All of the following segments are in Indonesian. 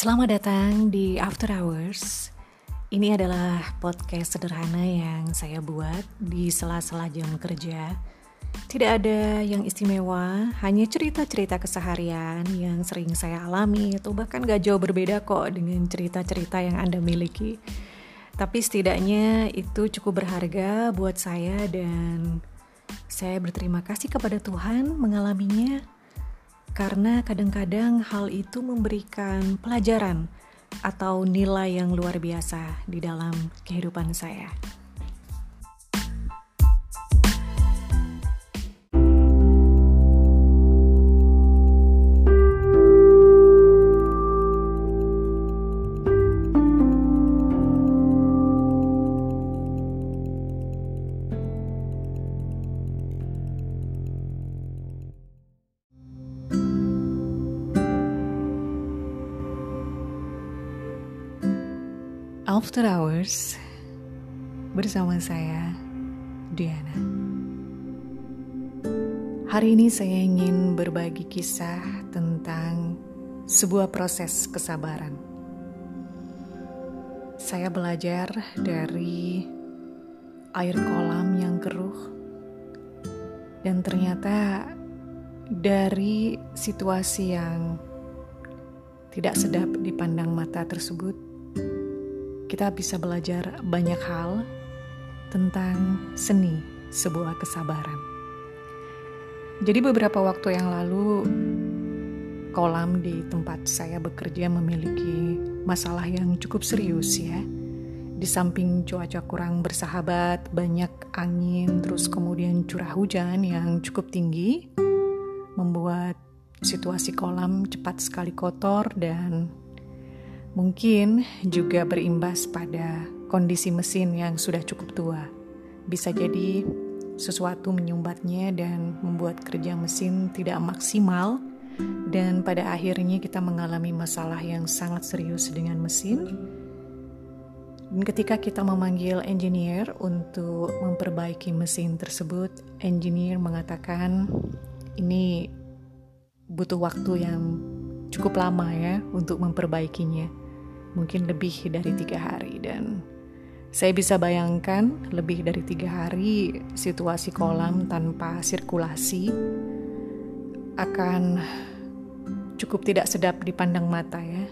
Selamat datang di After Hours. Ini adalah podcast sederhana yang saya buat di sela-sela jam kerja. Tidak ada yang istimewa, hanya cerita-cerita keseharian yang sering saya alami atau bahkan gak jauh berbeda kok dengan cerita-cerita yang Anda miliki. Tapi setidaknya itu cukup berharga buat saya dan saya berterima kasih kepada Tuhan mengalaminya karena kadang-kadang hal itu memberikan pelajaran atau nilai yang luar biasa di dalam kehidupan saya. After Hours bersama saya Diana. Hari ini saya ingin berbagi kisah tentang sebuah proses kesabaran. Saya belajar dari air kolam yang keruh dan ternyata dari situasi yang tidak sedap dipandang mata tersebut kita bisa belajar banyak hal tentang seni sebuah kesabaran. Jadi beberapa waktu yang lalu kolam di tempat saya bekerja memiliki masalah yang cukup serius ya. Di samping cuaca kurang bersahabat, banyak angin, terus kemudian curah hujan yang cukup tinggi, membuat situasi kolam cepat sekali kotor dan Mungkin juga berimbas pada kondisi mesin yang sudah cukup tua. Bisa jadi sesuatu menyumbatnya dan membuat kerja mesin tidak maksimal dan pada akhirnya kita mengalami masalah yang sangat serius dengan mesin. Dan ketika kita memanggil engineer untuk memperbaiki mesin tersebut, engineer mengatakan ini butuh waktu yang cukup lama ya untuk memperbaikinya mungkin lebih dari tiga hari. Dan saya bisa bayangkan lebih dari tiga hari situasi kolam tanpa sirkulasi akan cukup tidak sedap dipandang mata ya.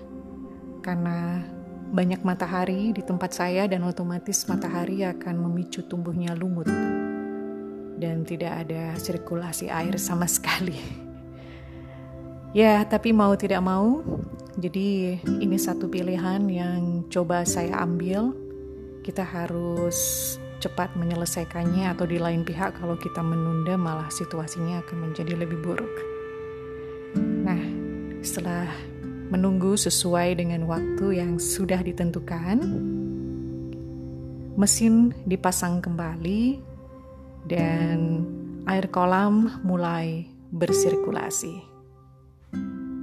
Karena banyak matahari di tempat saya dan otomatis matahari akan memicu tumbuhnya lumut. Dan tidak ada sirkulasi air sama sekali. Ya, tapi mau tidak mau, jadi ini satu pilihan yang coba saya ambil. Kita harus cepat menyelesaikannya atau di lain pihak kalau kita menunda malah situasinya akan menjadi lebih buruk. Nah, setelah menunggu sesuai dengan waktu yang sudah ditentukan, mesin dipasang kembali dan air kolam mulai bersirkulasi.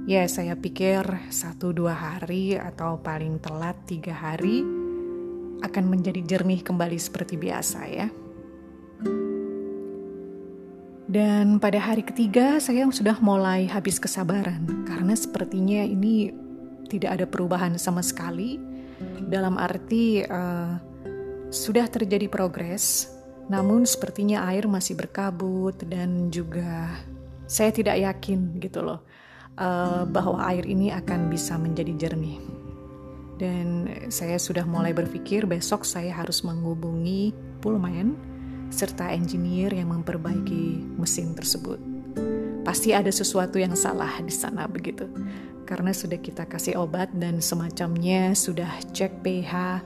Ya, saya pikir satu dua hari atau paling telat tiga hari akan menjadi jernih kembali seperti biasa ya. Dan pada hari ketiga saya sudah mulai habis kesabaran karena sepertinya ini tidak ada perubahan sama sekali dalam arti uh, sudah terjadi progres namun sepertinya air masih berkabut dan juga saya tidak yakin gitu loh uh, bahwa air ini akan bisa menjadi jernih. Dan saya sudah mulai berpikir besok saya harus menghubungi Pullman serta engineer yang memperbaiki mesin tersebut. Pasti ada sesuatu yang salah di sana begitu. Karena sudah kita kasih obat dan semacamnya, sudah cek pH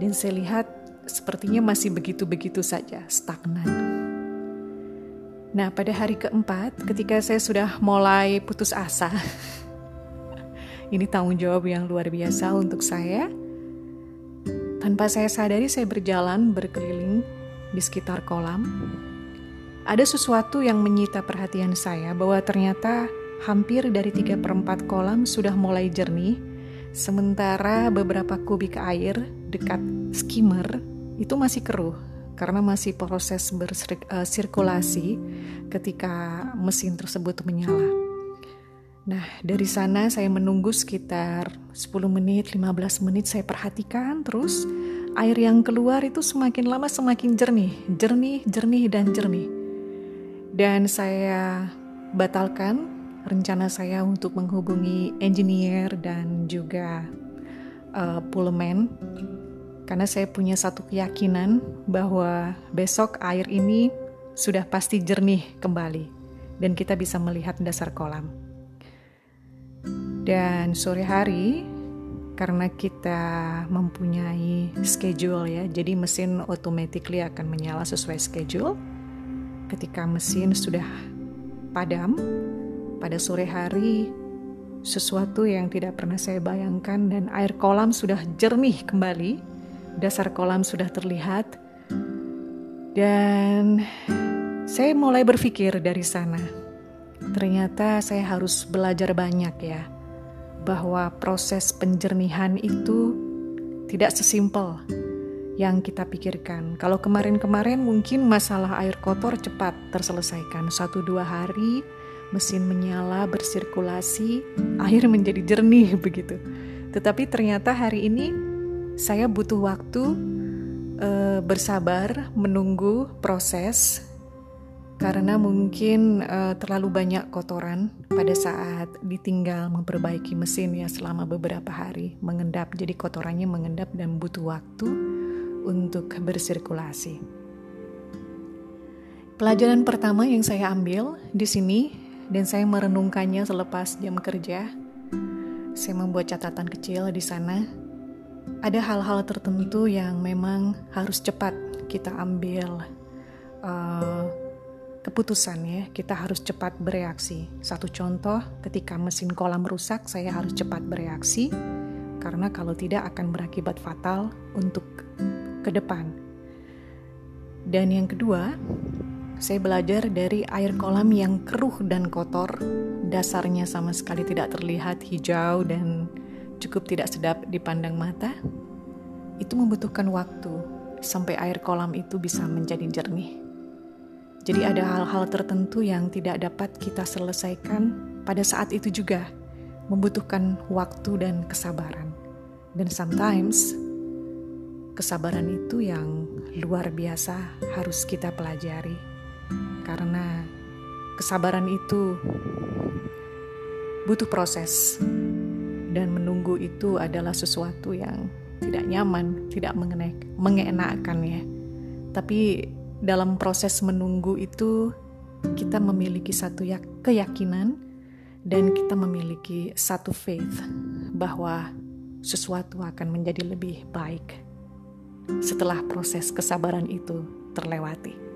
dan saya lihat sepertinya masih begitu-begitu saja, stagnan. Nah, pada hari keempat, ketika saya sudah mulai putus asa, ini tanggung jawab yang luar biasa untuk saya. Tanpa saya sadari, saya berjalan berkeliling di sekitar kolam. Ada sesuatu yang menyita perhatian saya bahwa ternyata hampir dari tiga perempat kolam sudah mulai jernih, sementara beberapa kubik air dekat skimmer itu masih keruh karena masih proses bersirkulasi eh, ketika mesin tersebut menyala. Nah, dari sana saya menunggu sekitar 10 menit, 15 menit saya perhatikan terus air yang keluar itu semakin lama semakin jernih, jernih, jernih dan jernih. Dan saya batalkan rencana saya untuk menghubungi engineer dan juga uh, pullman karena saya punya satu keyakinan bahwa besok air ini sudah pasti jernih kembali dan kita bisa melihat dasar kolam. Dan sore hari karena kita mempunyai schedule ya, jadi mesin automatically akan menyala sesuai schedule. Ketika mesin sudah padam pada sore hari, sesuatu yang tidak pernah saya bayangkan dan air kolam sudah jernih kembali. Dasar kolam sudah terlihat. Dan saya mulai berpikir dari sana. Ternyata saya harus belajar banyak ya bahwa proses penjernihan itu tidak sesimpel yang kita pikirkan. Kalau kemarin-kemarin mungkin masalah air kotor cepat terselesaikan. Satu dua hari mesin menyala, bersirkulasi, air menjadi jernih begitu. Tetapi ternyata hari ini saya butuh waktu e, bersabar menunggu proses karena mungkin uh, terlalu banyak kotoran pada saat ditinggal memperbaiki mesin ya selama beberapa hari mengendap jadi kotorannya mengendap dan butuh waktu untuk bersirkulasi. Pelajaran pertama yang saya ambil di sini dan saya merenungkannya selepas jam kerja. Saya membuat catatan kecil di sana. Ada hal-hal tertentu yang memang harus cepat kita ambil uh, keputusan ya, kita harus cepat bereaksi. Satu contoh, ketika mesin kolam rusak, saya harus cepat bereaksi karena kalau tidak akan berakibat fatal untuk ke depan. Dan yang kedua, saya belajar dari air kolam yang keruh dan kotor, dasarnya sama sekali tidak terlihat hijau dan cukup tidak sedap dipandang mata. Itu membutuhkan waktu sampai air kolam itu bisa menjadi jernih. Jadi ada hal-hal tertentu yang tidak dapat kita selesaikan pada saat itu juga membutuhkan waktu dan kesabaran. Dan sometimes kesabaran itu yang luar biasa harus kita pelajari. Karena kesabaran itu butuh proses dan menunggu itu adalah sesuatu yang tidak nyaman, tidak mengenakan ya. Tapi dalam proses menunggu itu kita memiliki satu ya, keyakinan dan kita memiliki satu faith bahwa sesuatu akan menjadi lebih baik setelah proses kesabaran itu terlewati.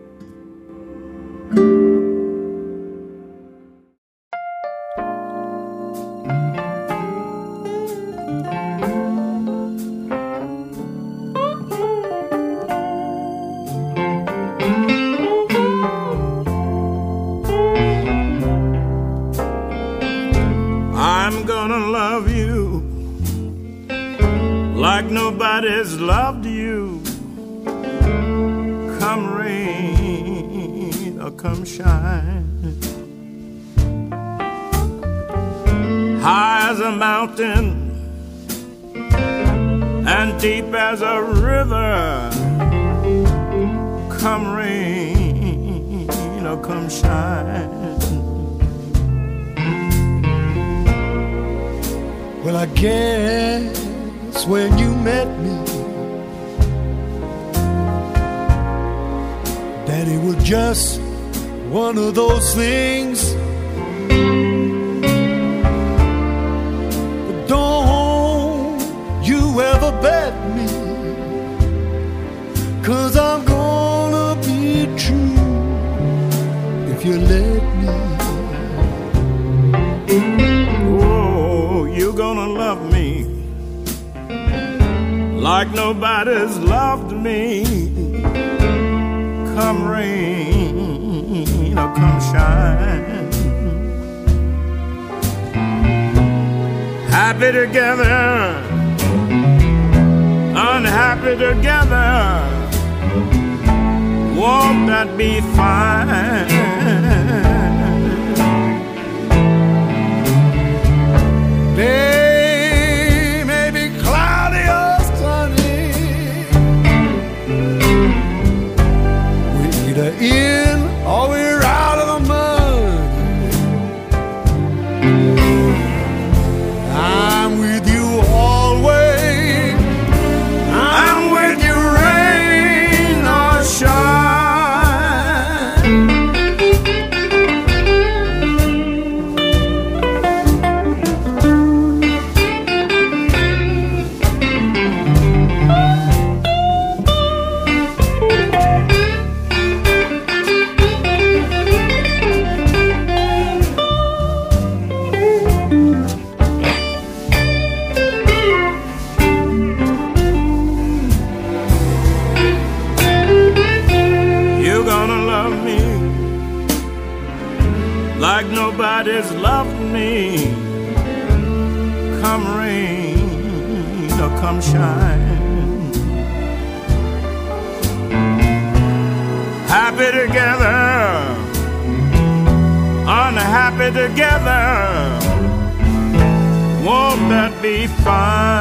Nobody's loved you. Come rain or come shine. High as a mountain and deep as a river. Come rain or come shine. Well, I guess when you met me that it was just one of those things. But don't you ever bet me, cause I'm gonna be true if you let like nobody's loved me. Come rain or come shine. Happy together, unhappy together. Won't that be fine? Day nobody's loved me. Come rain or come shine. Happy together, unhappy together. Won't that be fine?